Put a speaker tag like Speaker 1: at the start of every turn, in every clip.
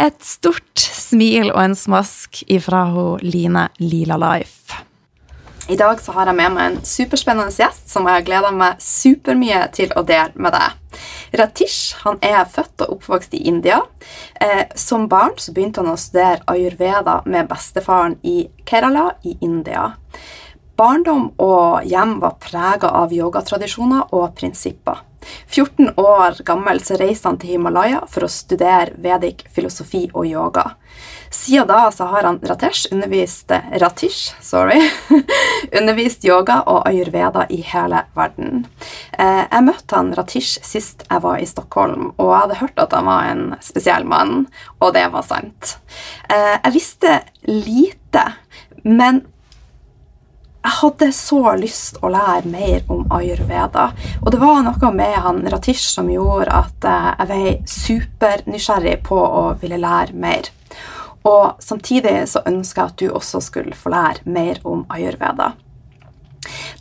Speaker 1: Et stort smil og en smask ifra hun Line Lila Life. I dag så har jeg med meg en superspennende gjest som jeg gleder meg supermye til å dele med deg. Ratish han er født og oppvokst i India. Eh, som barn så begynte han å studere ayurveda med bestefaren i Kerala i India. Barndom og hjem var prega av yogatradisjoner og prinsipper. 14 år gammel så reiste han til Himalaya for å studere vedic filosofi og yoga. Siden da så har han Ratesh undervist Ratish, sorry, undervist yoga og ayurveda i hele verden. Eh, jeg møtte han Ratish sist jeg var i Stockholm, og jeg hadde hørt at han var en spesiell mann, og det var sant. Eh, jeg visste lite, men jeg hadde så lyst å lære mer om ayurveda. Og det var noe med han Ratish som gjorde at jeg ble supernysgjerrig på å ville lære mer. Og samtidig så ønska jeg at du også skulle få lære mer om ayurveda.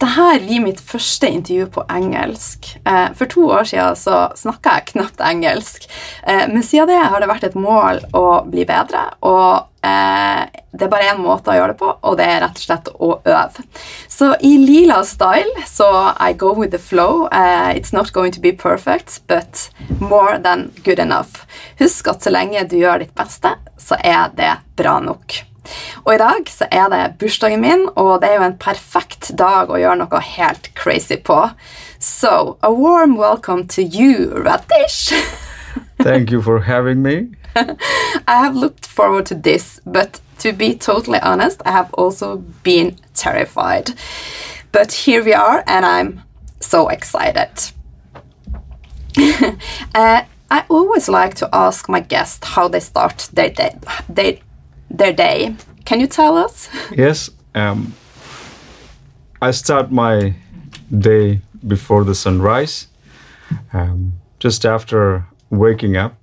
Speaker 1: Dette blir mitt første intervju på engelsk. Eh, for to år siden så snakka jeg knapt engelsk. Eh, men siden det har det vært et mål å bli bedre, og eh, det er bare én måte å gjøre det på, og det er rett og slett å øve. Så i lila style så I go with the flow. It's not going to be perfect, but more than good enough. Husk at så lenge du gjør ditt beste, så er det bra nok. Og i dag så er det bursdagen min, og det er jo en perfekt dag å gjøre noe helt crazy på. So, a warm welcome to you, Radish.
Speaker 2: Thank you for having me.
Speaker 1: I have looked forward to this, but to be totally honest, I have also been terrified. But here we are, and I'm so excited. uh, I always like to ask my guests how they start their day, their day. Can you tell us?
Speaker 2: Yes. Um, I start my day before the sunrise. Um, just after waking up,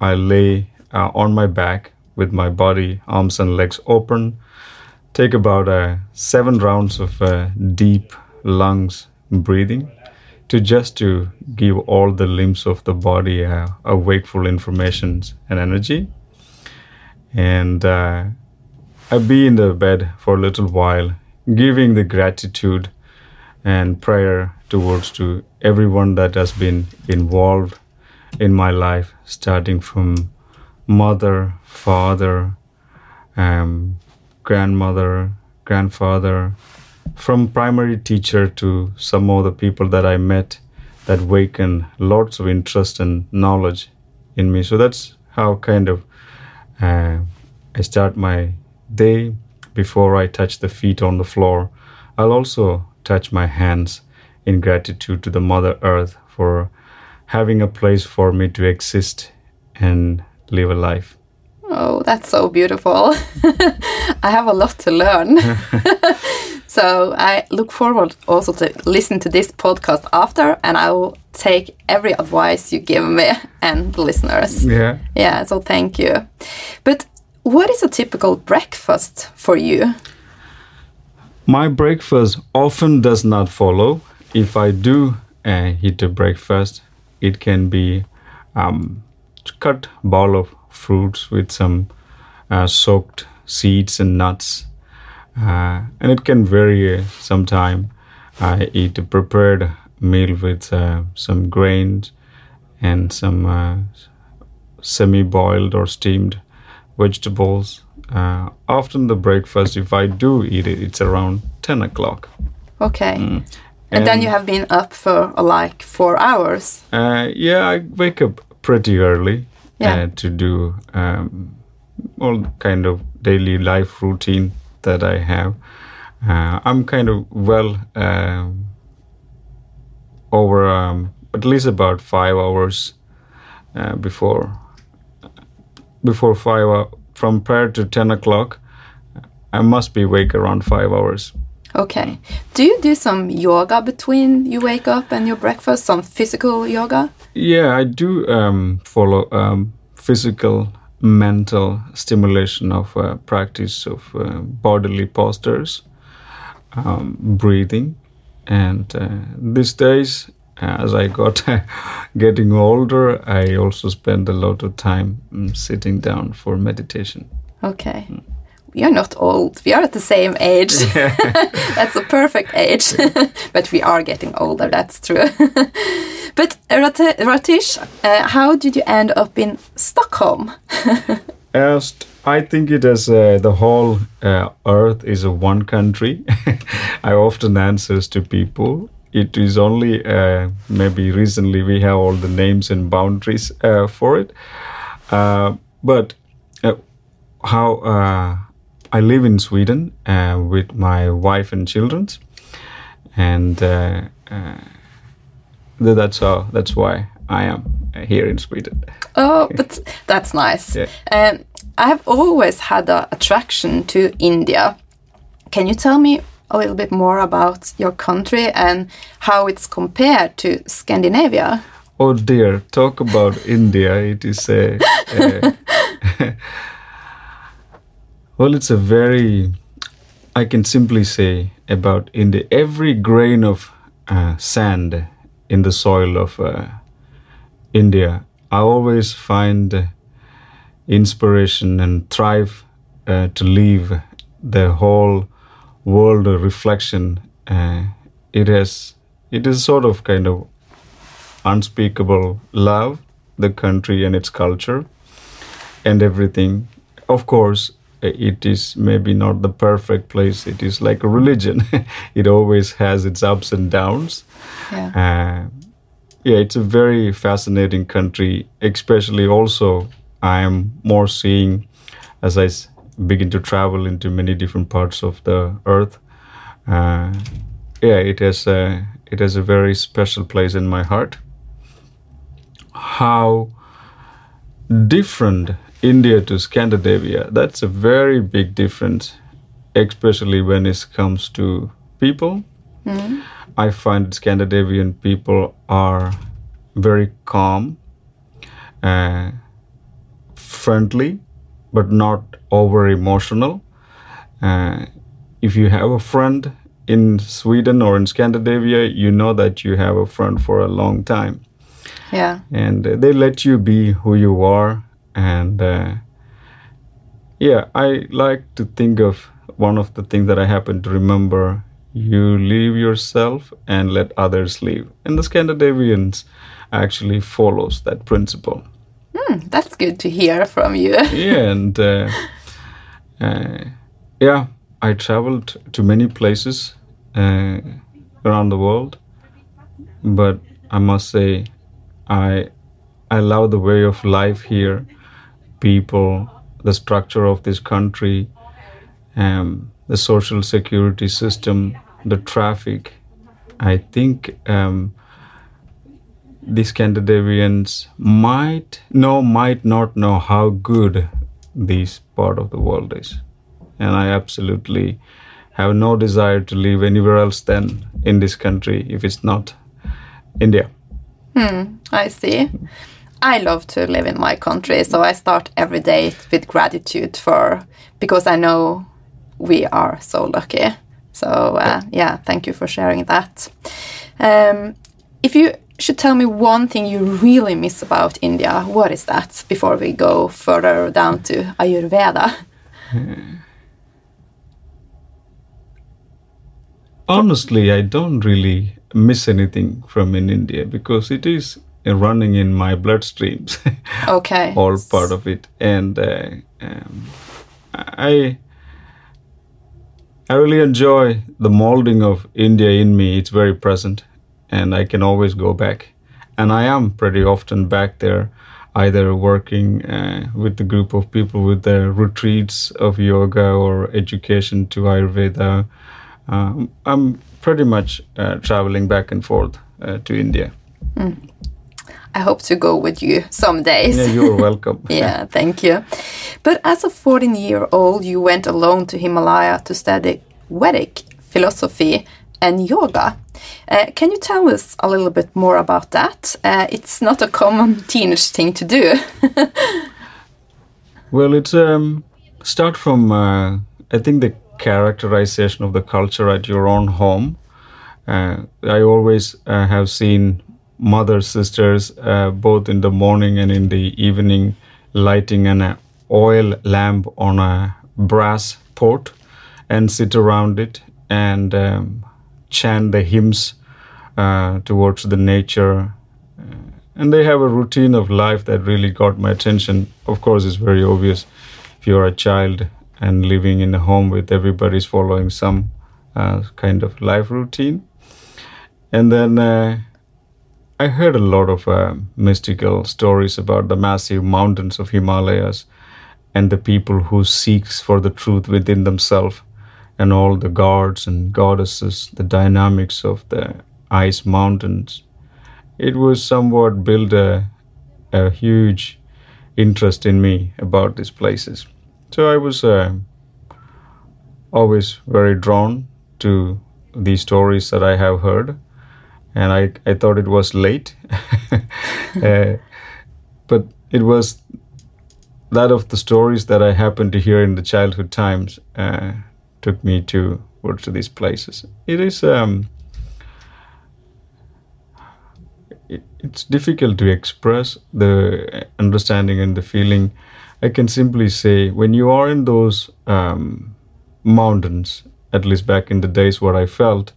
Speaker 2: I lay uh, on my back with my body, arms, and legs open. Take about uh, seven rounds of uh, deep lungs breathing to just to give all the limbs of the body uh, a wakeful information and energy and uh, I'd be in the bed for a little while, giving the gratitude and prayer towards to everyone that has been involved in my life, starting from mother, father, um, grandmother, grandfather, from primary teacher to some of the people that I met that waken lots of interest and knowledge in me. So that's how kind of uh, I start my day before I touch the feet on the floor. I'll also touch my hands in gratitude to the Mother Earth for having a place for me to exist and live a life.
Speaker 1: Oh, that's so beautiful. I have a lot to learn. so I look forward also to listen to this podcast after and I will take every advice you give me and the listeners.
Speaker 2: Yeah.
Speaker 1: Yeah, so thank you. But what is a typical breakfast for you?
Speaker 2: My breakfast often does not follow. If I do uh, eat a breakfast, it can be um, cut bowl of fruits with some uh, soaked seeds and nuts, uh, and it can vary. Sometime I eat a prepared meal with uh, some grains and some uh, semi-boiled or steamed vegetables. Uh, often the breakfast, if I do eat it, it's around ten o'clock.
Speaker 1: Okay. And, then you have been up for uh, like four hours.
Speaker 2: Uh, yeah, I wake up pretty early
Speaker 1: Yeah.
Speaker 2: uh, to do um, all kind of daily life routine that I have. Uh, I'm kind of well um, over um, at least about five hours uh, before before five hou- from prior to ten o'clock. I must be awake around five hours.
Speaker 1: Okay. Do you do some yoga between you wake up and your breakfast? Some physical yoga?
Speaker 2: Yeah, I do um, follow um, physical, mental stimulation of uh, practice of uh, bodily postures, um, breathing, and uh, these days, as I got getting older, I also spend a lot of time mm, sitting down for meditation.
Speaker 1: Okay. We are not old. We are at the same age. that's a perfect age. but we are getting older, that's true. but uh, Rateesh, uh, how did you end up in Stockholm?
Speaker 2: I think it is uh, the whole uh, Earth is a one country. I often answers to people. It is only uh, maybe recently we have all the names and boundaries uh, for it. Uh, but uh, how uh, I live in Sweden uh, with my wife and children, and uh, uh, that's how that's why I am here in Sweden.
Speaker 1: Oh, but that's nice.
Speaker 2: Yeah.
Speaker 1: Um, I have always had an attraction to India. Can you tell me a little bit more about your country and how it's compared to Scandinavia?
Speaker 2: Oh dear, talk about India. It is a, a well, it's a very, I can simply say about India. Every grain of uh, sand in the soil of uh, India, I always find inspiration and thrive uh, to leave the whole world a reflection. Uh, it has, it is sort of kind of unspeakable love the country and its culture and everything of course it is maybe not the perfect place. It is like a religion. It always has its ups and downs.
Speaker 1: Yeah.
Speaker 2: uh, yeah it's a very fascinating country especially also i am more seeing as I begin to travel into many different parts of the earth. Uh, yeah it has a, it has a very special place in my heart. How different India to Scandinavia. That's a very big difference, especially when it comes to people. I find Scandinavian people are very calm, uh, friendly, but not over emotional. Uh, if you have a friend in Sweden or in Scandinavia, you know that you have a friend for a long time
Speaker 1: Yeah.
Speaker 2: and uh, they let you be who you are and uh, yeah i like to think of one of the things that i happen to remember. You leave yourself and let others leave. And the scandinavians actually follows that principle.
Speaker 1: That's good to hear from you.
Speaker 2: yeah and uh, uh, yeah i traveled to many places uh, around the world. But i must say i i love the way of life here people the structure of this country um, the social security system the traffic i think um, the Scandinavians might know, might not know how good this part of the world is. And I absolutely have no desire to live anywhere else than in this country if it's not India.
Speaker 1: I see. I love to live in my country, so I start every day with gratitude for because I know we are so lucky. So uh, yeah, thank you for sharing that. Um, if you should tell me one thing you really miss about India, what is that before we go further down to Ayurveda?
Speaker 2: Honestly, I don't really miss anything from in India because it is running in my bloodstreams.
Speaker 1: Okay.
Speaker 2: all part of it, and uh, um, I I really enjoy the molding of India in me. It's very present, and I can always go back, and I am pretty often back there, either working uh, with the group of people with the retreats of yoga or education to Ayurveda. Um, I'm pretty much uh, traveling back and forth uh, to India.
Speaker 1: I hope to go with you some days.
Speaker 2: Yeah, you're welcome.
Speaker 1: yeah, thank you. But as a 14 year old, you went alone to Himalaya to study Vedic philosophy and yoga. Uh, can you tell us a little bit more about that? Uh, it's not a common teenage thing to do.
Speaker 2: Well, it's um, start from uh, I think the characterization of the culture at your own home. Uh, I always uh, have seen mothers, sisters, uh, both in the morning and in the evening, lighting an oil lamp on a brass pot and sit around it and um, chant the hymns uh, towards the nature and they have a routine of life that really got my attention. Of course, it's very obvious if you're a child and living in a home with everybody's following some uh, kind of life routine. And then uh, I heard a lot of uh, mystical stories about the massive mountains of Himalayas and the people who seeks for the truth within themselves and all the gods and goddesses, the dynamics of the ice mountains it was somewhat built a, a huge interest in me about these places. So I was uh, always very drawn to these stories that I have heard, and I, I thought it was late, uh, but it was that of the stories that I happened to hear in the childhood times uh, took me to to these places. It is. Um, it- it's difficult to express the understanding and the feeling. I can simply say when you are in those um, mountains, at least back in the days, what I felt,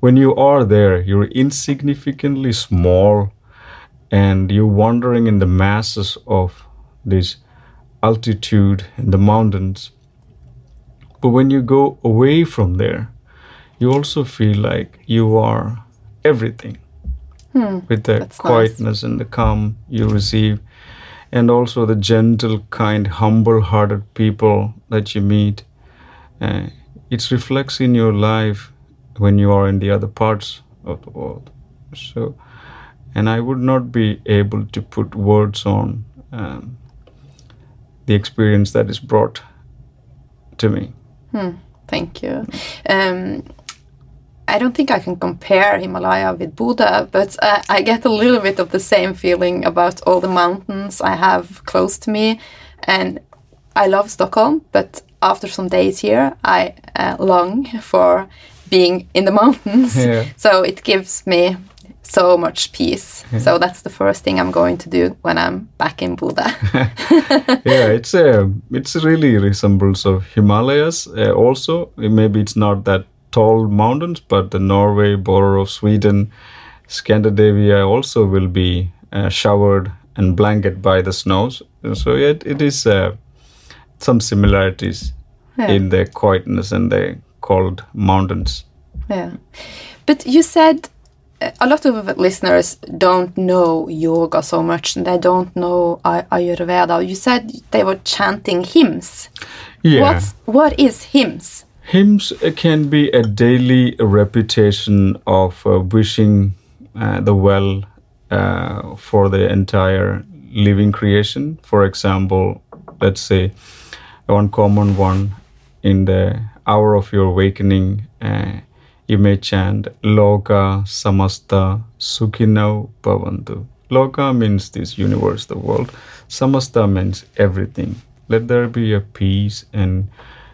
Speaker 2: when you are there, you're insignificantly small and you're wandering in the masses of this altitude in the mountains. But when you go away from there, you also feel like you are everything with the
Speaker 1: That's nice.
Speaker 2: quietness and the calm you receive, and also the gentle, kind, humble hearted people that you meet. Uh, it reflects in your life when you are in the other parts of the world. So, and I would not be able to put words on um, the experience that is brought to me.
Speaker 1: Thank you. Um, I don't think I can compare Himalaya with Bodø, but uh, I get a little bit of the same feeling about all the mountains I have close to me. And I love Stockholm, but after some days here, I uh, long for being in the mountains.
Speaker 2: Yeah.
Speaker 1: So it gives me so much peace. So that's the first thing I'm going to do when I'm back in Bodø.
Speaker 2: yeah, it's a it's really resembles of Himalayas. Uh, also, maybe it's not that tall mountains, but the Norway border of Sweden, Scandinavia also will be uh, showered and blanketed by the snows. So it, it is uh, some similarities
Speaker 1: Yeah.
Speaker 2: in the quietness and the cold mountains.
Speaker 1: Yeah. But you said uh, a lot of listeners don't know yoga so much and they don't know Ay- Ayurveda. You said they were chanting hymns.
Speaker 2: Yeah.
Speaker 1: What's, what is hymns?
Speaker 2: Hymns can be a daily repetition of uh, wishing uh, the well uh, for the entire living creation. For example, let's say one common one in the hour of your awakening, uh, you may chant Loka Samasta Sukhino Bhavantu. Loka means this universe, the world. Samasta means everything. Let there be a peace and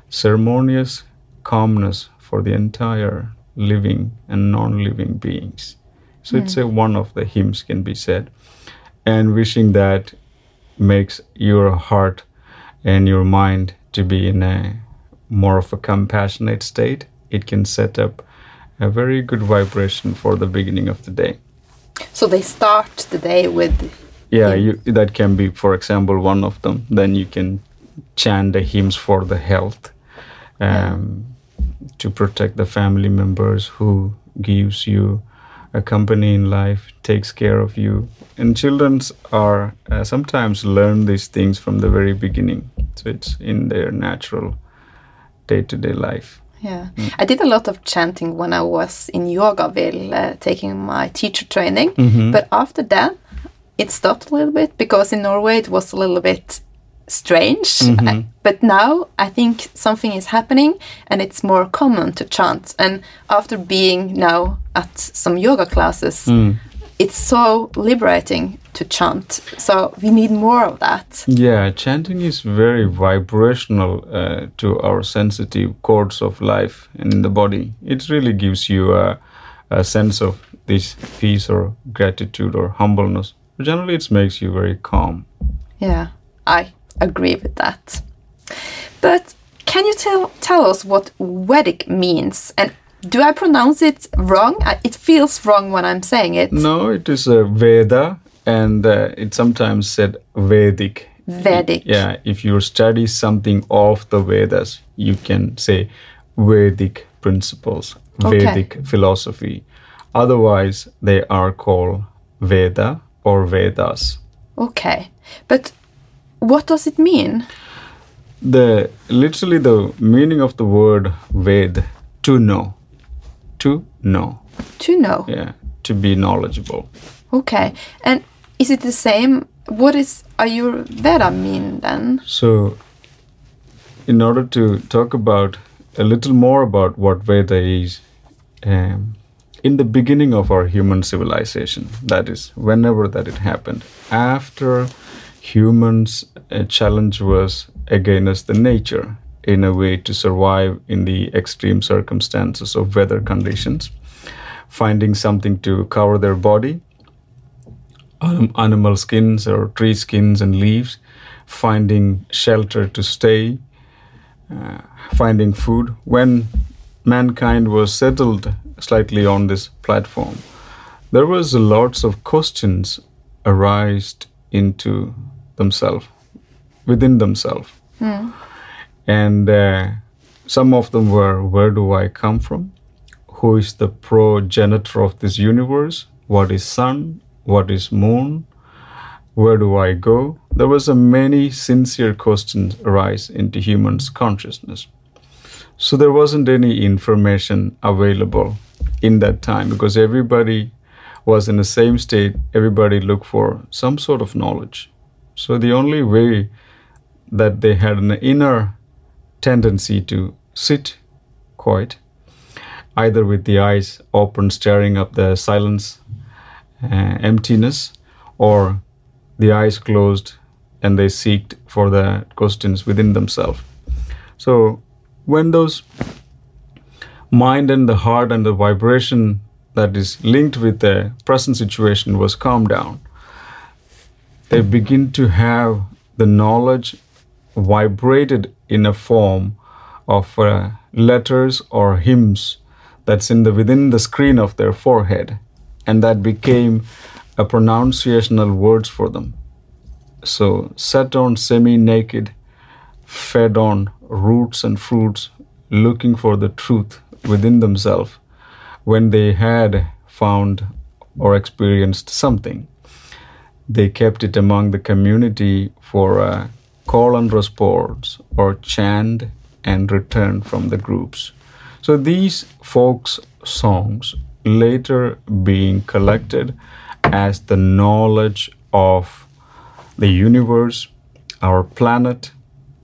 Speaker 2: ceremonious calmness for the entire living and non living beings. So it's a one of the hymns can be said, and wishing that makes your heart and your mind to be in a more of a compassionate state. It can set up a very good vibration for the beginning of the day.
Speaker 1: So they start the day with
Speaker 2: Yeah, you, that can be, for example, one of them. Then you can chant the hymns for the health, um, to protect the family members who gives you a company in life, takes care of you. And children are uh, sometimes learn these things from the very beginning, so it's in their natural day-to-day life.
Speaker 1: Yeah, mm. I did a lot of chanting when I was in Yogaville, uh, taking my teacher training. Mm-hmm. But after that, it stopped a little bit because in Norway it was a little bit strange. I- but now I think something is happening and it's more common to chant. And after being now at some yoga classes, mm. It's so liberating to chant. So we need more of that.
Speaker 2: Yeah, chanting is very vibrational uh, to our sensitive chords of life and in the body. It really gives you a, a sense of this peace or gratitude or humbleness. Generally, it makes you very calm.
Speaker 1: Yeah, I agree with that. But can you tell tell us what Vedic means? And do I pronounce it wrong? It feels wrong when I'm saying it.
Speaker 2: No, it is a Veda, and uh, it's sometimes said Vedic.
Speaker 1: Vedic.
Speaker 2: Yeah, if you study something of the Vedas, you can say Vedic principles,
Speaker 1: Okay.
Speaker 2: Vedic philosophy. Otherwise, they are called Veda or Vedas.
Speaker 1: Okay, but what does it mean?
Speaker 2: The literally the meaning of the word Ved, to know, to know,
Speaker 1: To know.
Speaker 2: yeah, to be knowledgeable.
Speaker 1: Okay, and is it the same? What is Ayurveda mean then?
Speaker 2: So, in order to talk about a little more about what Veda is, um, in the beginning of our human civilization, that is, whenever that it happened, after humans' uh, challenge was against the nature in a way to survive in the extreme circumstances of weather conditions, finding something to cover their body, animal skins or tree skins and leaves, finding shelter to stay, uh, finding food. When mankind was settled slightly on this platform, there was lots of questions arised into themselves, within themselves. And uh, some of them were, where do I come from? Who is the progenitor of this universe? What is sun? What is moon? Where do I go? There was a many sincere questions arise into humans' consciousness. So there wasn't any information available in that time because everybody was in the same state. Everybody looked for some sort of knowledge. So the only way that they had an inner tendency to sit quiet, either with the eyes open, staring up the silence, uh, emptiness, or the eyes closed and they seek for the questions within themselves. So when those mind and the heart and the vibration that is linked with the present situation was calmed down, they begin to have the knowledge vibrated in a form of uh, letters or hymns that's in the within the screen of their forehead and that became a pronunciational words for them. So sat on semi naked fed on roots and fruits looking for the truth within themselves when they had found or experienced something. They kept it among the community for uh, call and response or chant and return from the groups. So these folks songs later being collected as the knowledge of the universe, our planet,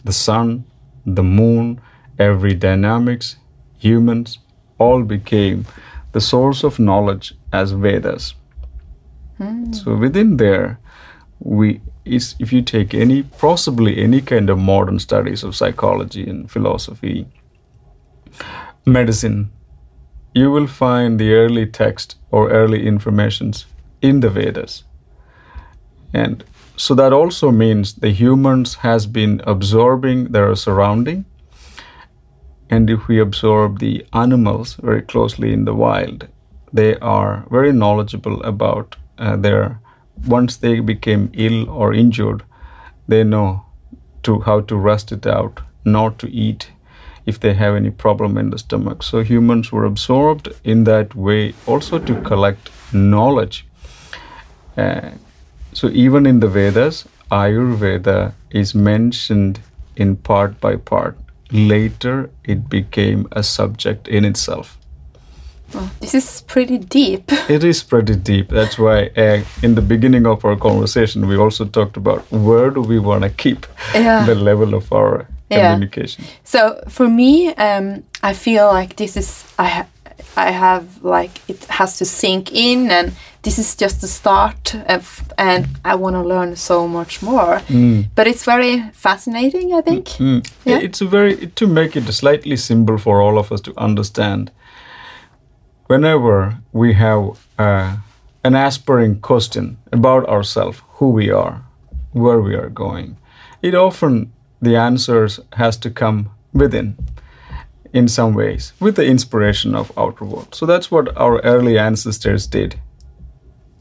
Speaker 2: the sun, the moon, every dynamics, humans, all became the source of knowledge as Vedas. Hmm. So within there, we is if you take any possibly any kind of modern studies of psychology and philosophy, medicine, you will find the early text or early informations in the Vedas. And so that also means the humans has been absorbing their surrounding. And if we absorb the animals very closely in the wild, they are very knowledgeable about uh, their once they became ill or injured, they know to how to rest it out, not to eat if they have any problem in the stomach. So humans were absorbed in that way also to collect knowledge. Uh, so even in the Vedas, Ayurveda is mentioned in part by part. Later, it became a subject in itself.
Speaker 1: Oh, this is pretty deep.
Speaker 2: It is pretty deep. That's why, uh, in the beginning of our conversation, we also talked about where do we want to keep
Speaker 1: Yeah.
Speaker 2: the level of our
Speaker 1: Yeah.
Speaker 2: communication.
Speaker 1: So for me, um, I feel like this is I ha- I have like it has to sink in, and this is just the start of, and I want to learn so much more. But it's very fascinating, I think.
Speaker 2: Mm.
Speaker 1: Yeah.
Speaker 2: It's a very to make it slightly simple for all of us to understand. Whenever we have uh, an aspiring question about ourselves, who we are, where we are going, it often the answers has to come within in some ways with the inspiration of outer world. So that's what our early ancestors did.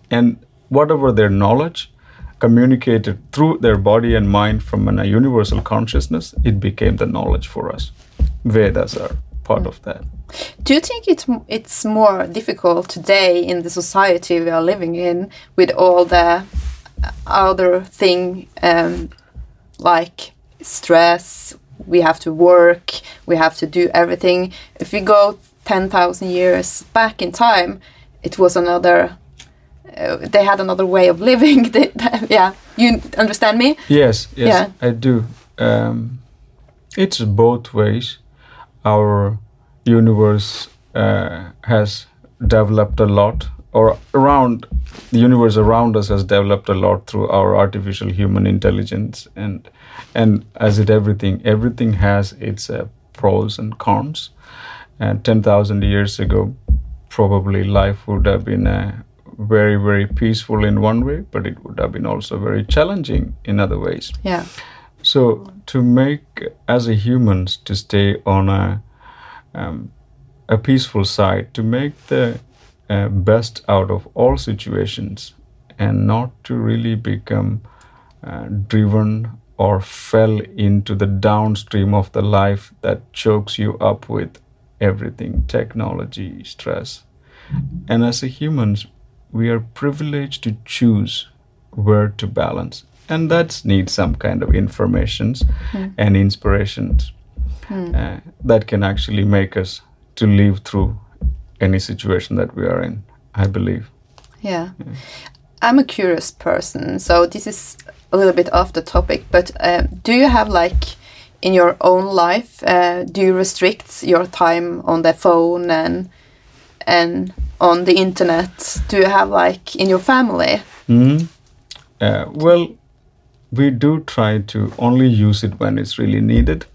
Speaker 2: And whatever their knowledge communicated through their body and mind from a universal consciousness, it became the knowledge for us. Vedas are part of that.
Speaker 1: Do you think it's it's more difficult today in the society we are living in with all the other thing um, like stress? We have to work. We have to do everything. If we go ten thousand years back in time, it was another. Uh, they had another way of living. They- yeah, you understand me?
Speaker 2: Yes, yes,
Speaker 1: Yeah.
Speaker 2: I do. Um, it's both ways. Our universe uh, has developed a lot, or around the universe around us has developed a lot through our artificial human intelligence, and and as it everything, everything has its uh, pros and cons. And ten thousand years ago, probably life would have been uh, very, very peaceful in one way, but it would have been also very challenging in other ways.
Speaker 1: Yeah.
Speaker 2: So to make as a humans to stay on a um, a peaceful side, to make the uh, best out of all situations, and not to really become uh, driven or fell into the downstream of the life that chokes you up with everything technology stress. And as a humans we are privileged to choose where to balance and that needs some kind of informations and inspirations uh, that can actually make us to live through any situation that we are in i believe
Speaker 1: Yeah. I'm a curious person, so this is a little bit off the topic, but um, do you have like in your own life, uh, do you restrict your time on the phone and and on the internet? Do you have like in your family?
Speaker 2: Mhm. Uh, well, we do try to only use it when it's really needed.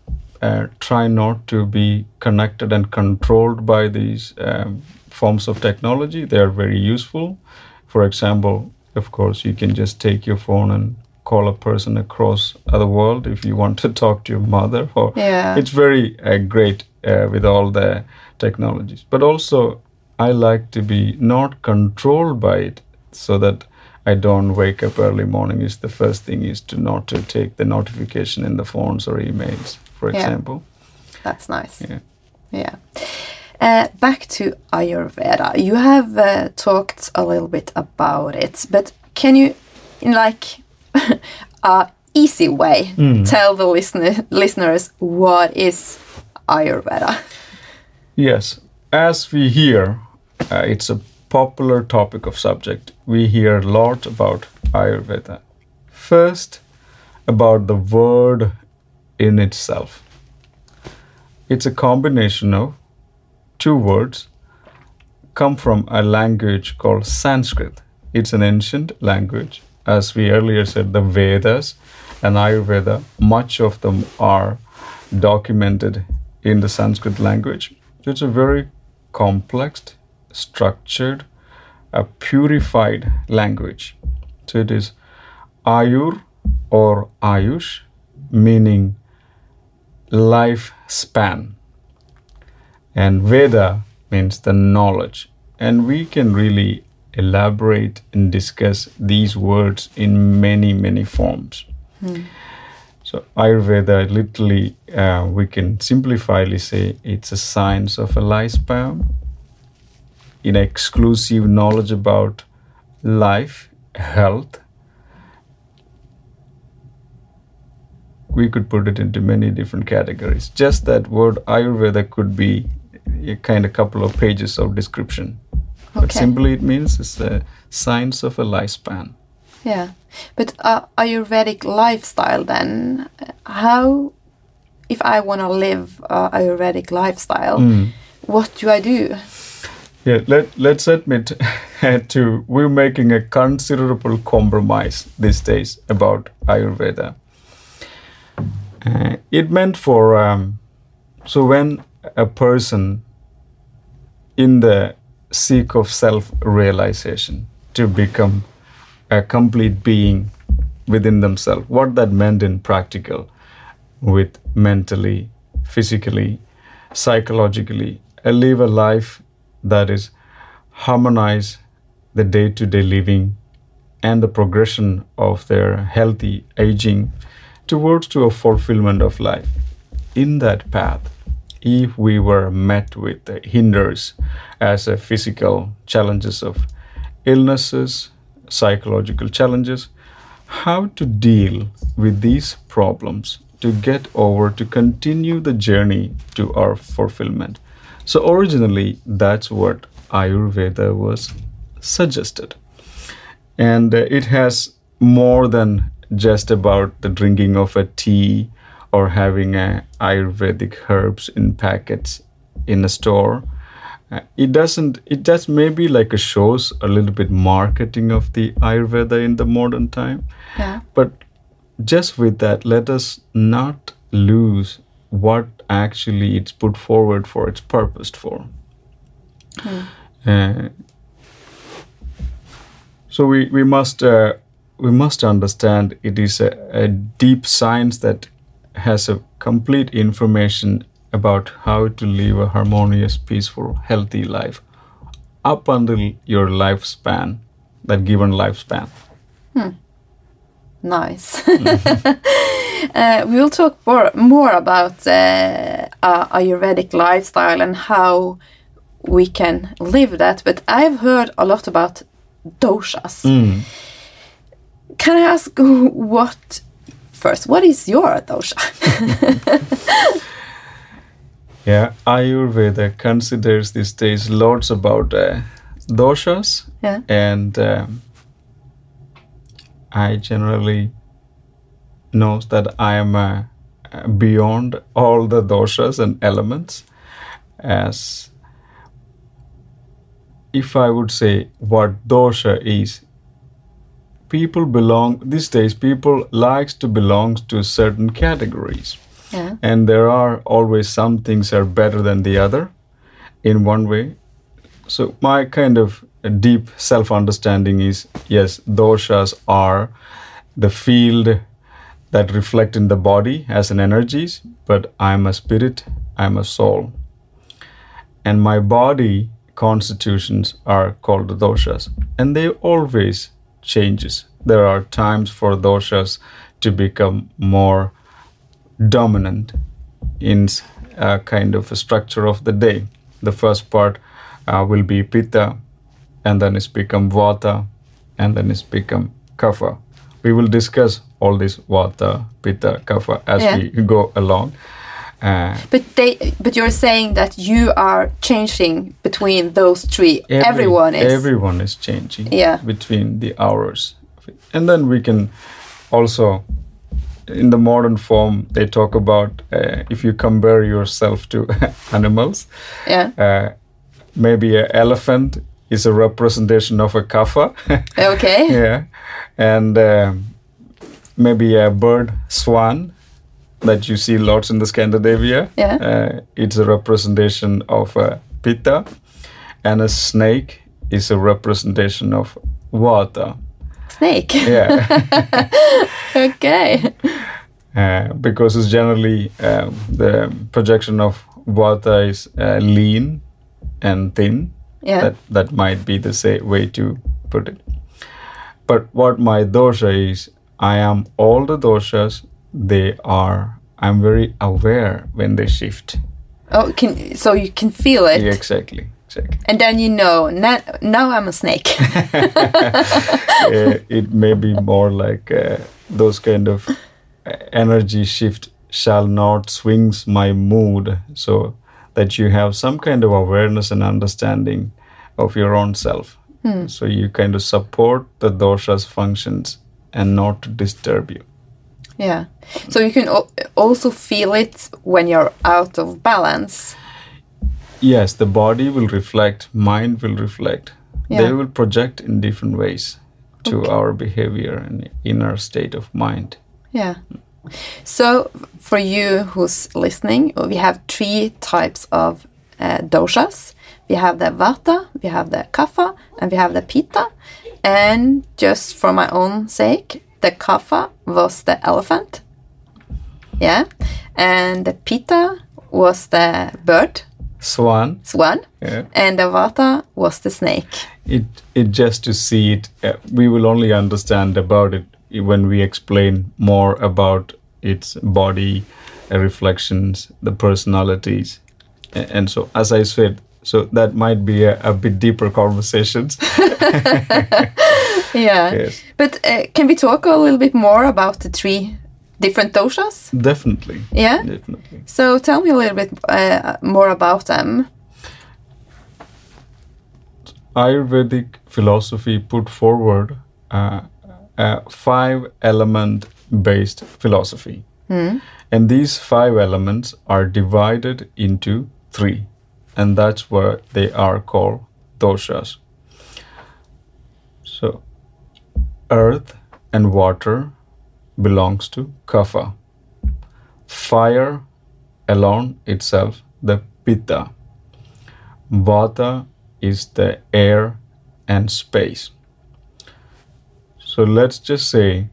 Speaker 2: Uh, try not to be connected and controlled by these um, forms of technology. They are very useful. For example, of course, you can just take your phone and call a person across the world if you want to talk to your mother. Or
Speaker 1: Yeah.
Speaker 2: it's very uh, great uh, with all the technologies. But also, I like to be not controlled by it, so that I don't wake up early morning. Is the first thing is to not to take the notification in the phones or emails, for
Speaker 1: Yeah.
Speaker 2: example.
Speaker 1: That's nice.
Speaker 2: Yeah.
Speaker 1: Yeah. Uh, back to Ayurveda. You have uh, talked a little bit about it, but can you, in like a easy way, tell the listener listeners what is Ayurveda?
Speaker 2: Yes, as we hear, uh, it's a popular topic of subject. We hear a lot about Ayurveda. First, about the word in itself. It's a combination of two words come from a language called Sanskrit. It's an ancient language. As we earlier said, the Vedas and Ayurveda, much of them are documented in the Sanskrit language. It's a very complex, structured, a purified language. So it is Ayur or Ayush, meaning lifespan. And Veda means the knowledge. And we can really elaborate and discuss these words in many, many forms. So, Ayurveda, literally, uh, we can simplifyly say it's a science of a lifespan, in exclusive knowledge about life, health. We could put it into many different categories. Just that word Ayurveda could be a kind of couple of pages of description. But simply it means it's the science of a lifespan.
Speaker 1: Yeah, but uh, Ayurvedic lifestyle then, how, if I want to live a Ayurvedic lifestyle,
Speaker 2: Mm.
Speaker 1: what do I do?
Speaker 2: Yeah, let, let's admit to we're making a considerable compromise these days about Ayurveda. Uh, it meant for um, so when a person in the seek of self-realization to become a complete being within themselves, what that meant in practical, with mentally, physically, psychologically, live a life that is harmonize the day-to-day living and the progression of their healthy aging towards to a fulfillment of life. In that path if we were met with the hinders as a physical challenges of illnesses psychological challenges how to deal with these problems to get over to continue the journey to our fulfillment so originally that's what ayurveda was suggested. And uh, it has more than just about the drinking of a tea or having a ayurvedic herbs in packets in a store. Uh, it doesn't it just maybe like a shows a little bit marketing of the ayurveda in the modern time.
Speaker 1: Yeah.
Speaker 2: but just with that let us not lose what actually it's put forward for its purpose for uh, so we, we must uh, we must understand it is a, a deep science that has a complete information about how to live a harmonious, peaceful, healthy life up until your lifespan, that given lifespan.
Speaker 1: Nice. uh, we will talk more, more about uh, Ayurvedic lifestyle and how we can live that. But I've heard a lot about doshas. Can I ask what first? What is your dosha?
Speaker 2: Yeah, Ayurveda considers these days lots about uh, doshas,
Speaker 1: yeah.
Speaker 2: and um, I generally knows that I am uh, beyond all the doshas and elements. As if I would say what dosha is, people belong these days. People likes to belong to certain categories
Speaker 1: Yeah.
Speaker 2: and there are always some things are better than the other in one way so my kind of deep self understanding is yes doshas are the field that reflect in the body as an energies but i'm a spirit i'm a soul and my body constitutions are called doshas and they always changes there are times for doshas to become more dominant in a kind of a structure of the day. The first part uh, will be pitta, and then it's become vata, and then it's become kapha. We will discuss all this vata, pitta, kapha as
Speaker 1: Yeah.
Speaker 2: we go along. Uh,
Speaker 1: But they, but you're saying that you are changing between those three.
Speaker 2: every-
Speaker 1: Everyone is.
Speaker 2: Everyone is changing
Speaker 1: Yeah.
Speaker 2: between the hours. And then we can also, in the modern form, they talk about uh, if you compare yourself to animals,
Speaker 1: yeah.
Speaker 2: uh, maybe an elephant is a representation of a kapha.
Speaker 1: Okay.
Speaker 2: yeah. And um maybe a bird, swan, that you see lots in the Scandinavia.
Speaker 1: Yeah.
Speaker 2: Uh, it's a representation of a pitta. and a snake is a representation of water.
Speaker 1: Snake.
Speaker 2: Yeah.
Speaker 1: okay.
Speaker 2: Uh, because it's generally uh, the projection of water is uh, lean and thin.
Speaker 1: Yeah.
Speaker 2: That that might be the say, way to put it. But what my dosha is, I am all the doshas. They are. I'm very aware when they shift.
Speaker 1: Oh, can so you can feel it,
Speaker 2: Yeah, exactly. Exactly.
Speaker 1: and then you know now, now I'm a snake.
Speaker 2: uh, it may be more like uh, those kind of uh, energy shift shall not swings my mood so that you have some kind of awareness and understanding of your own self so you kind of support the dosha's functions and not to disturb you
Speaker 1: yeah. So you can also feel it when you're out of balance.
Speaker 2: yes the body will reflect mind will reflect
Speaker 1: Yeah.
Speaker 2: they will project in different ways to
Speaker 1: Okay.
Speaker 2: our behavior and inner state of mind
Speaker 1: Yeah. So, for you who's listening, we have three types of uh, doshas. We have the vata, we have the kapha, and we have the pitta. And just for my own sake, the kapha was the elephant. Yeah. And the pitta was the bird,
Speaker 2: swan
Speaker 1: swan.
Speaker 2: yeah
Speaker 1: And the vata was the snake.
Speaker 2: it it just to see it uh, we will only understand about it when we explain more about its body uh, reflections the personalities and so as i said so that might be a, a bit deeper conversations
Speaker 1: Yeah.
Speaker 2: yes
Speaker 1: But uh, can we talk a little bit more about the three different doshas?
Speaker 2: definitely
Speaker 1: Yeah.
Speaker 2: definitely
Speaker 1: So tell me a little bit uh, more about them.
Speaker 2: ayurvedic philosophy put forward uh, a five element based philosophy and these five elements are divided into three and that's where they are called doshas. So earth and water belongs to kapha. Fire alone itself the pitta. Vata is the air and space. So let's just say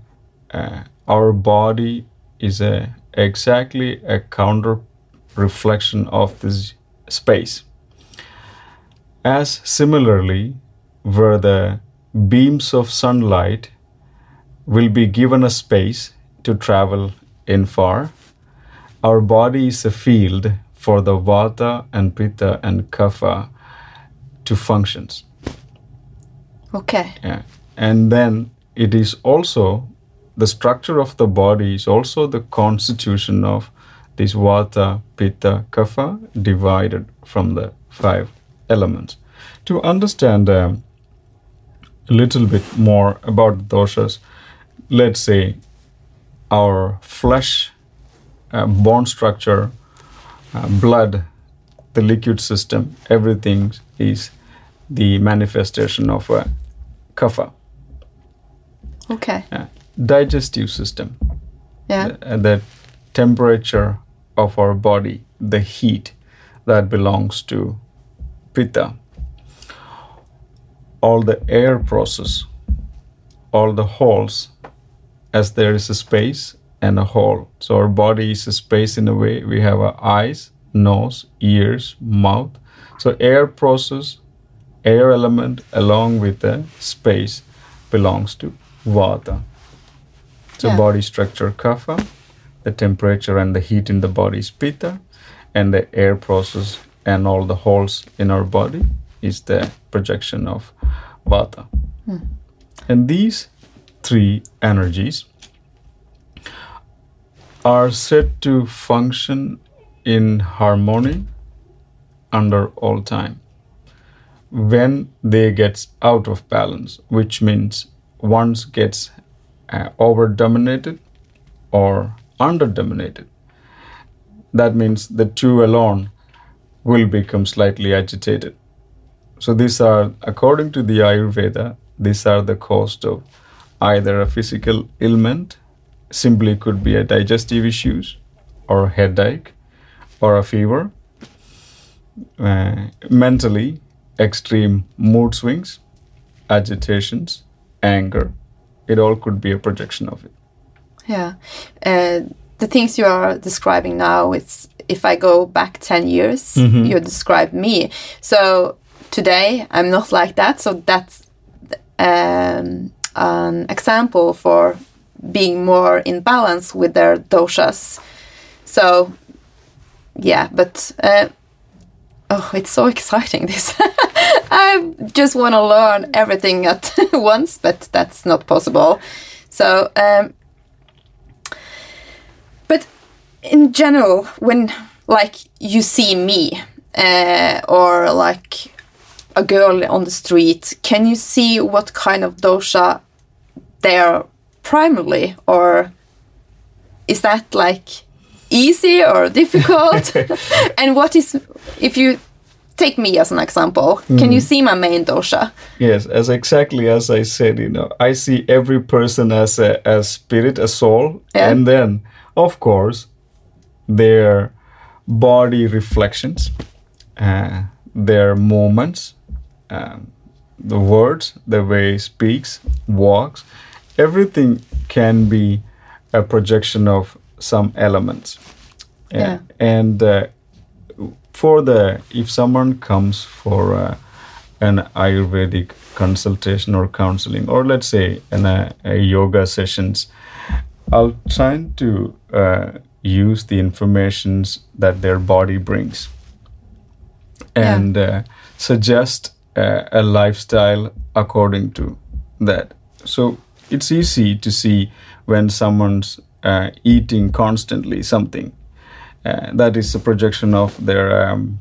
Speaker 2: uh, our body is a exactly a counter reflection of this space as similarly where the beams of sunlight will be given a space to travel in far our body is a field for the vata and pitta and kapha to functions
Speaker 1: Okay.
Speaker 2: yeah. And then it is also the structure of the body is also the constitution of this vata, pitta, kapha divided from the five elements. To understand um, a little bit more about doshas, let's say our flesh, uh, bone structure, uh, blood, the liquid system, everything is the manifestation of a kapha,
Speaker 1: Okay.
Speaker 2: uh, digestive system,
Speaker 1: Yeah.
Speaker 2: the, the temperature of our body, the heat that belongs to pitta, all the air process, all the holes, as there is a space and a hole. So our body is a space in a way. We have our eyes, nose, ears, mouth. So air process, air element along with the space belongs to vata. So
Speaker 1: Yeah.
Speaker 2: body structure kapha, the temperature and the heat in the body is pitta, and the air process and all the holes in our body is the projection of vata. And these three energies are said to function in harmony under all time when they gets out of balance which means once gets uh, over dominated or under dominated that means the two alone will become slightly agitated so these are according to the ayurveda these are the cause of either a physical ailment simply could be a digestive issues or headache or a fever uh, mentally extreme mood swings, agitations, anger. It all could be a projection of it.
Speaker 1: Yeah. Uh, the things you are describing now, it's if I go back 10 years, you describe me. So today I'm not like that. So that's um, an example for being more in balance with their doshas. So, yeah, but uh, oh, it's so exciting this. I just want to learn everything at once, but that's not possible. So, um, but in general, when like you see me uh, or like a girl on the street, can you see what kind of dosha they're primarily, or is that like easy or difficult? and what is if you take me as an example? Can you see my main dosha?
Speaker 2: Yes, as exactly as I said, you know, I see every person as a as spirit, a soul,
Speaker 1: Yeah.
Speaker 2: and then of course their body reflections, uh, their moments, um, the words, the way he speaks, walks, everything can be a projection of some elements.
Speaker 1: Yeah.
Speaker 2: And uh, for the if someone comes for uh, an Ayurvedic consultation or counseling, or let's say in a, a yoga sessions, I'll try to uh, use the informations that their body brings
Speaker 1: Yeah.
Speaker 2: and uh, suggest uh, a lifestyle according to that. So it's easy to see when someone's uh, eating constantly something. Uh, that is a projection of their um,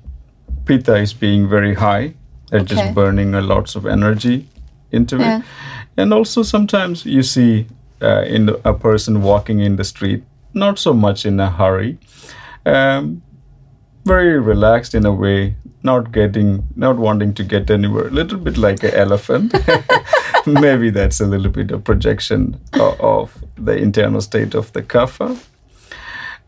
Speaker 2: pitta is being very high. They're
Speaker 1: Okay.
Speaker 2: just burning a lots of energy into
Speaker 1: Yeah.
Speaker 2: it. And also sometimes you see uh, in the, a person walking in the street, not so much in a hurry, um, very relaxed in a way, not getting, not wanting to get anywhere. A little bit like an elephant. Maybe that's a little bit of projection of, of the internal state of the kapha.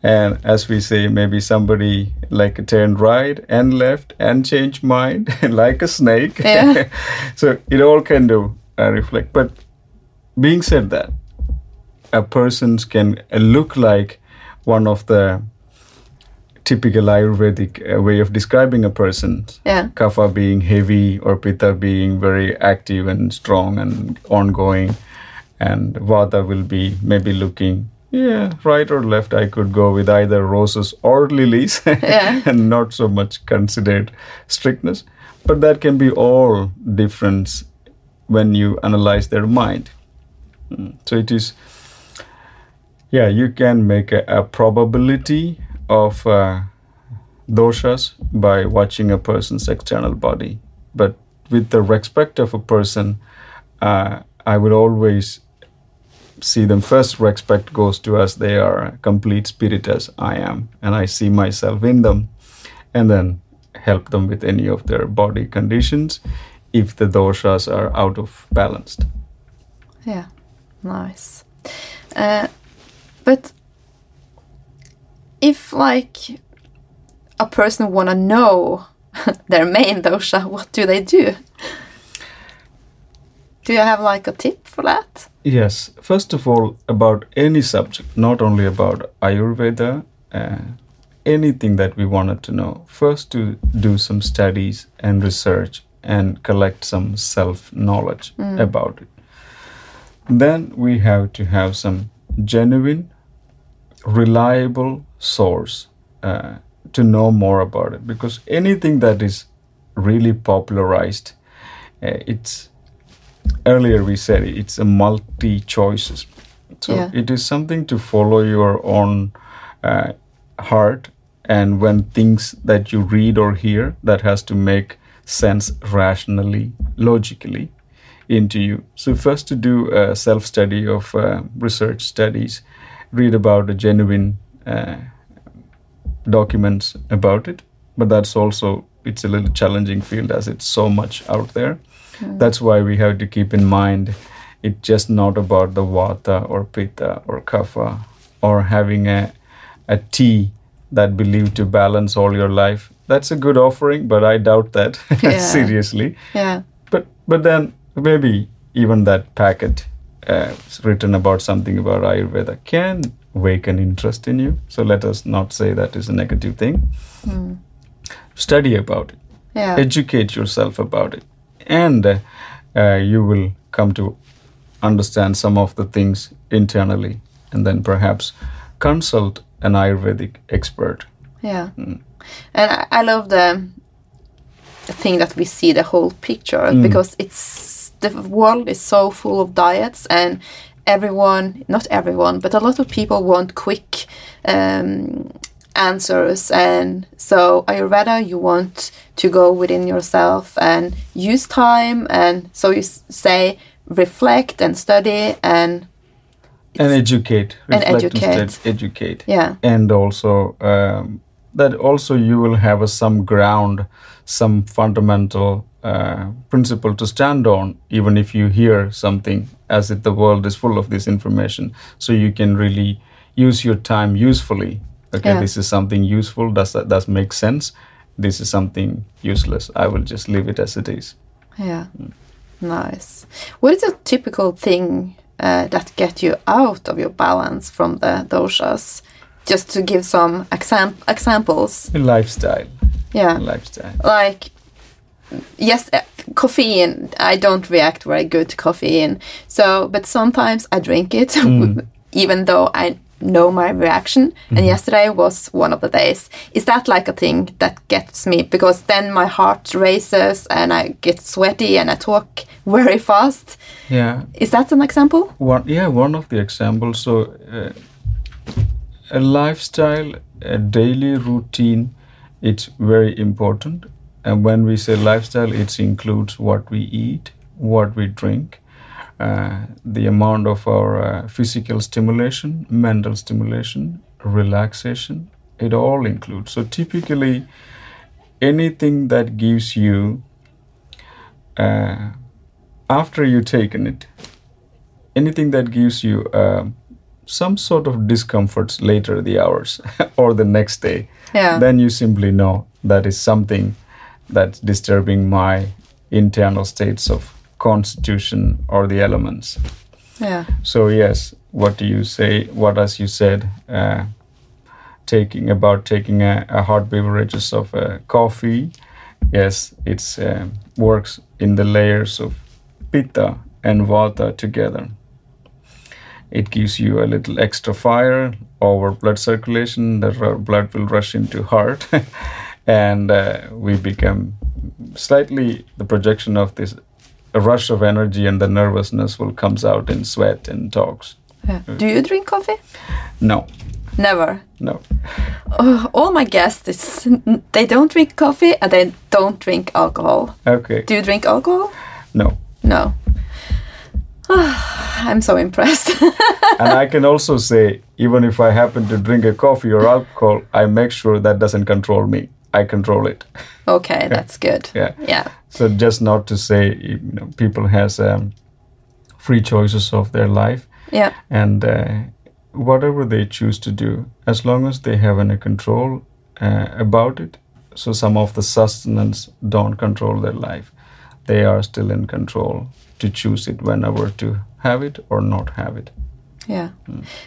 Speaker 2: And as we say, maybe somebody like turned right and left and changed mind like a snake.
Speaker 1: Yeah.
Speaker 2: so it all kind of uh, reflect. But being said that, a person can look like one of the typical Ayurvedic uh, way of describing a person.
Speaker 1: Yeah.
Speaker 2: Kapha being heavy or Pitta being very active and strong and ongoing, and Vata will be maybe looking. Yeah, right or left. I could go with either roses or lilies,
Speaker 1: Yeah.
Speaker 2: and not so much considered strictness. But that can be all difference when you analyze their mind. Mm. So it is, yeah, you can make a, a probability of uh, doshas by watching a person's external body. But with the respect of a person, uh, I would always see them first respect goes to us they are complete spirit as i am and i see myself in them and then help them with any of their body conditions if the doshas are out of balanced
Speaker 1: Yeah, nice. Uh, but if like a person wanna know their main dosha, what do they do? Do you have like a tip for that?
Speaker 2: Yes, first of all, about any subject, not only about Ayurveda, uh, anything that we wanted to know, first to do some studies and research and collect some self knowledge about it. Then we have to have some genuine, reliable source uh, to know more about it because anything that is really popularized, uh, it's earlier we said it's a multi choices so
Speaker 1: Yeah.
Speaker 2: it is something to follow your own uh, heart and when things that you read or hear that has to make sense rationally logically into you so first to do a self study of uh, research studies read about the genuine uh, documents about it but that's also it's a little challenging field as it's so much out there that's why we have to keep in mind it's just not about the vata or pitta or kapha or having a, a tea that believed to balance all your life that's a good offering, but I doubt that
Speaker 1: Yeah.
Speaker 2: seriously.
Speaker 1: Yeah.
Speaker 2: But but then maybe even that packet uh, written about something about Ayurveda can wake an interest in you. So let us not say that is a negative thing. Study about it,
Speaker 1: Yeah.
Speaker 2: educate yourself about it, and uh, you will come to understand some of the things internally, and then perhaps consult an Ayurvedic expert.
Speaker 1: Yeah. And I, I love the, the thing that we see the whole picture because it's the world is so full of diets and everyone, not everyone, but a lot of people want quick um, answers. And so Ayurveda, you want to go within yourself and use time. And so you s- say reflect and study and
Speaker 2: and educate,
Speaker 1: And educate.
Speaker 2: instead, educate.
Speaker 1: yeah,
Speaker 2: and also um, that also you will have a, some ground some fundamental uh, principle to stand on even if you hear something as if the world is full of this information so you can really use your time usefully okay
Speaker 1: Yeah.
Speaker 2: this is something useful does that does make sense this is something useless i will just leave it as it is
Speaker 1: Yeah. Nice. What is a typical thing uh, that get you out of your balance from the doshas? Just to give some exam- examples.
Speaker 2: lifestyle
Speaker 1: Yeah.
Speaker 2: lifestyle
Speaker 1: Like, yes, uh, caffeine. I don't react very good to caffeine. So, but sometimes I drink it, even though I know my reaction. And yesterday was one of the days. Is that like a thing that gets me? Because then my heart races and I get sweaty and I talk very fast.
Speaker 2: yeah
Speaker 1: Is that an example?
Speaker 2: One, yeah, one of the examples. So, uh, a lifestyle, a daily routine, it's very important. And when we say lifestyle, it includes what we eat, what we drink, uh, the amount of our uh, physical stimulation, mental stimulation, relaxation. It all includes. So, typically, anything that gives you uh, after you've taken it, anything that gives you um, some sort of discomforts later the hours or the next day,
Speaker 1: Yeah.
Speaker 2: then you simply know that is something that's disturbing my internal states of constitution or the elements.
Speaker 1: yeah.
Speaker 2: So yes, what do you say? What as you said, uh, taking about taking a, a hot beverages of uh, coffee. Yes, it's uh, works in the layers of pitta and vata together. It gives you a little extra fire over blood circulation. The blood will rush into heart, and uh, we become slightly the projection of this a rush of energy and the nervousness will comes out in sweat and talks.
Speaker 1: yeah. Do you drink coffee?
Speaker 2: No,
Speaker 1: Never.
Speaker 2: no.
Speaker 1: Oh, all my guests, they don't drink coffee and they don't drink alcohol.
Speaker 2: Okay.
Speaker 1: Do you drink alcohol?
Speaker 2: No.
Speaker 1: No. I'm so impressed.
Speaker 2: and I can also say, even if I happen to drink a coffee or alcohol, I make sure that doesn't control me. I control it.
Speaker 1: okay, that's good.
Speaker 2: Yeah.
Speaker 1: Yeah.
Speaker 2: So just not to say, you know, people has um, free choices of their life,
Speaker 1: Yeah.
Speaker 2: and uh, whatever they choose to do, as long as they have any control uh, about it. So some of the sustenance don't control their life; they are still in control to choose it whenever to have it or not have it.
Speaker 1: Yeah.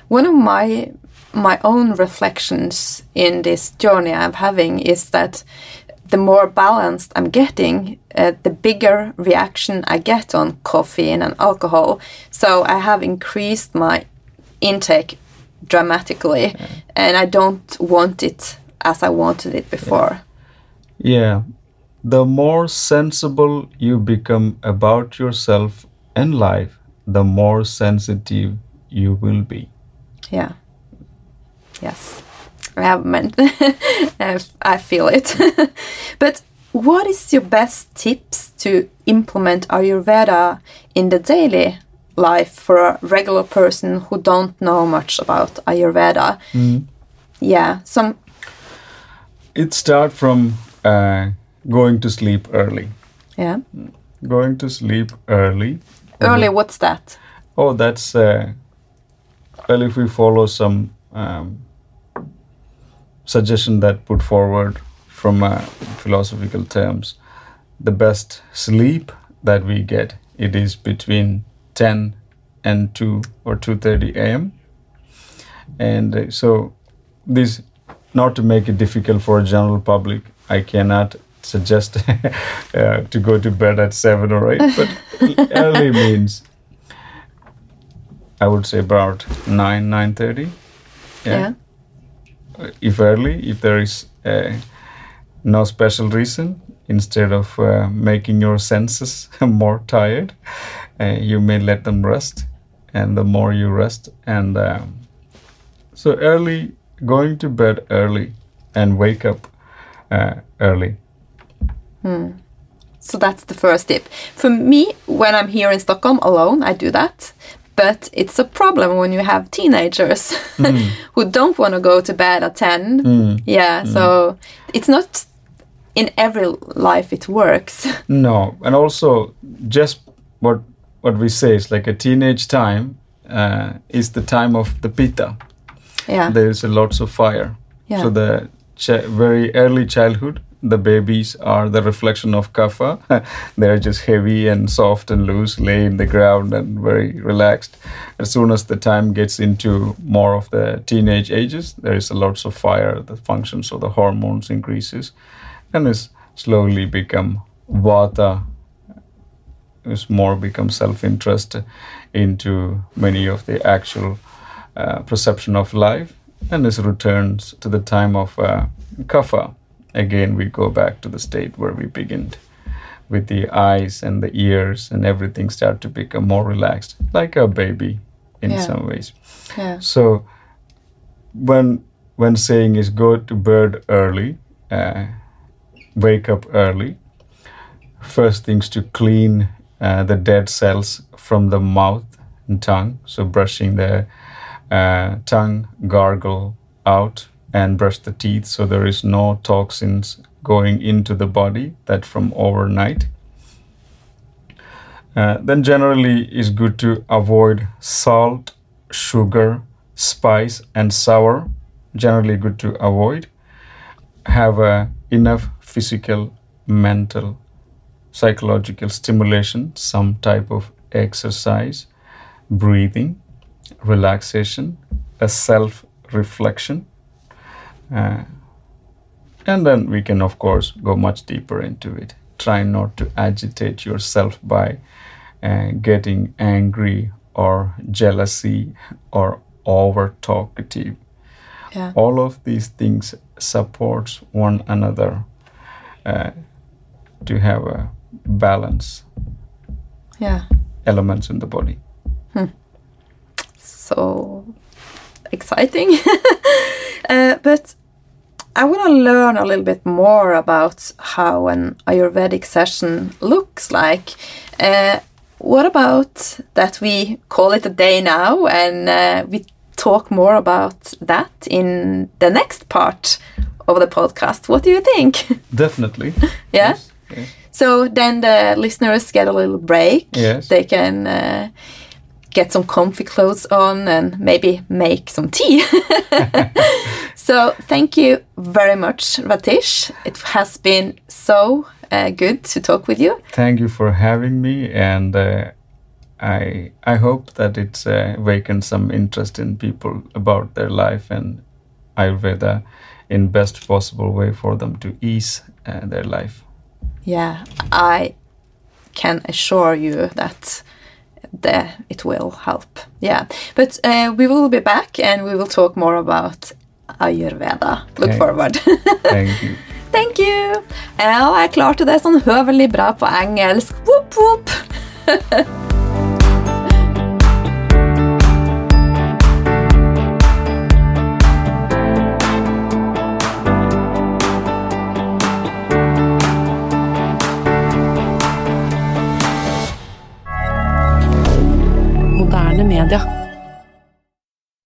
Speaker 1: One of my my own reflections in this journey I'm having is that the more balanced I'm getting, uh, the bigger reaction I get on caffeine and alcohol. So I have increased my intake dramatically, and I don't want it as I wanted it before.
Speaker 2: Yeah. The more sensible you become about yourself and life, the more sensitive you will be.
Speaker 1: Yeah. Yes. I have meant I feel it. but what is your best tips to implement Ayurveda in the daily life for a regular person who don't know much about Ayurveda? Yeah, some
Speaker 2: It start from uh, going to sleep early.
Speaker 1: yeah.
Speaker 2: Going to sleep early.
Speaker 1: Early what's that?
Speaker 2: Oh, that's uh, well. If we follow some um, suggestion that put forward from uh, philosophical terms, the best sleep that we get it is between 10 and 2 or 2:30 a.m. And uh, so this not to make it difficult for a general public, I cannot suggest uh, to go to bed at 7 or 8, but early means I would say about 9 9:30.
Speaker 1: Yeah.
Speaker 2: If early, if there is uh, no special reason, instead of uh, making your senses more tired, uh, you may let them rest. And the more you rest, and so early, going to bed early and wake up uh, early.
Speaker 1: So that's the first tip. For me, when I'm here in Stockholm alone, I do that. But it's a problem when you have teenagers mm. who don't want to go to bed at 10. Mm. Yeah, mm. so it's not in every life it works.
Speaker 2: No, and also just what what we say is like a teenage time uh, is the time of the pitta.
Speaker 1: yeah.
Speaker 2: There's a lots of fire.
Speaker 1: Yeah.
Speaker 2: So the ch- very early childhood, the babies are the reflection of kapha. They're just heavy and soft and loose, lay in the ground and very relaxed. As soon as the time gets into more of the teenage ages, there is a lots of fire. The functions of the hormones increases, and is slowly become vata. Is more become self-interest into many of the actual uh, perception of life and this returns to the time of uh, kapha. Again, we go back to the state where we began with the eyes and the ears and everything start to become more relaxed, like a baby in
Speaker 1: Yeah.
Speaker 2: some ways.
Speaker 1: yeah.
Speaker 2: So when when saying is go to bed early, uh, wake up early, first things to clean uh, the dead cells from the mouth and tongue. So brushing the uh, tongue, gargle out, and brush the teeth so there is no toxins going into the body that from overnight. Uh, then generally is good to avoid salt, sugar, spice, and sour. Generally good to avoid. Have uh, enough physical, mental, psychological stimulation, some type of exercise, breathing, relaxation, a self reflection. Uh, and then we can, of course, go much deeper into it. Try not to agitate yourself by uh, getting angry or jealousy or over talkative.
Speaker 1: Yeah.
Speaker 2: All of these things supports one another uh, to have a balance
Speaker 1: Yeah.
Speaker 2: elements in the body.
Speaker 1: so exciting. uh, but I want to learn a little bit more about how an Ayurvedic session looks like. Uh, what about that we call it a day now and uh, we talk more about that in the next part of the podcast? What do you think?
Speaker 2: Definitely.
Speaker 1: Yeah?
Speaker 2: Yes, yes.
Speaker 1: So then the listeners get a little break.
Speaker 2: Yes.
Speaker 1: They can uh, get some comfy clothes on and maybe make some tea. so thank you very much, Rateesh. It has been so uh, good to talk with you.
Speaker 2: Thank you for having me, and uh, I I hope that it's uh, awakened some interest in people about their life and Ayurveda in best possible way for them to ease uh, their life.
Speaker 1: Yeah, I can assure you that the, it will help. Yeah, but uh, we will be back and we will talk more about Ayurveda. Look
Speaker 2: Okay.
Speaker 1: forward.
Speaker 2: Thank you.
Speaker 1: Thank you! Ja, jeg klarte det sånn høvelig bra på engelsk. Whoop, whoop. Canada.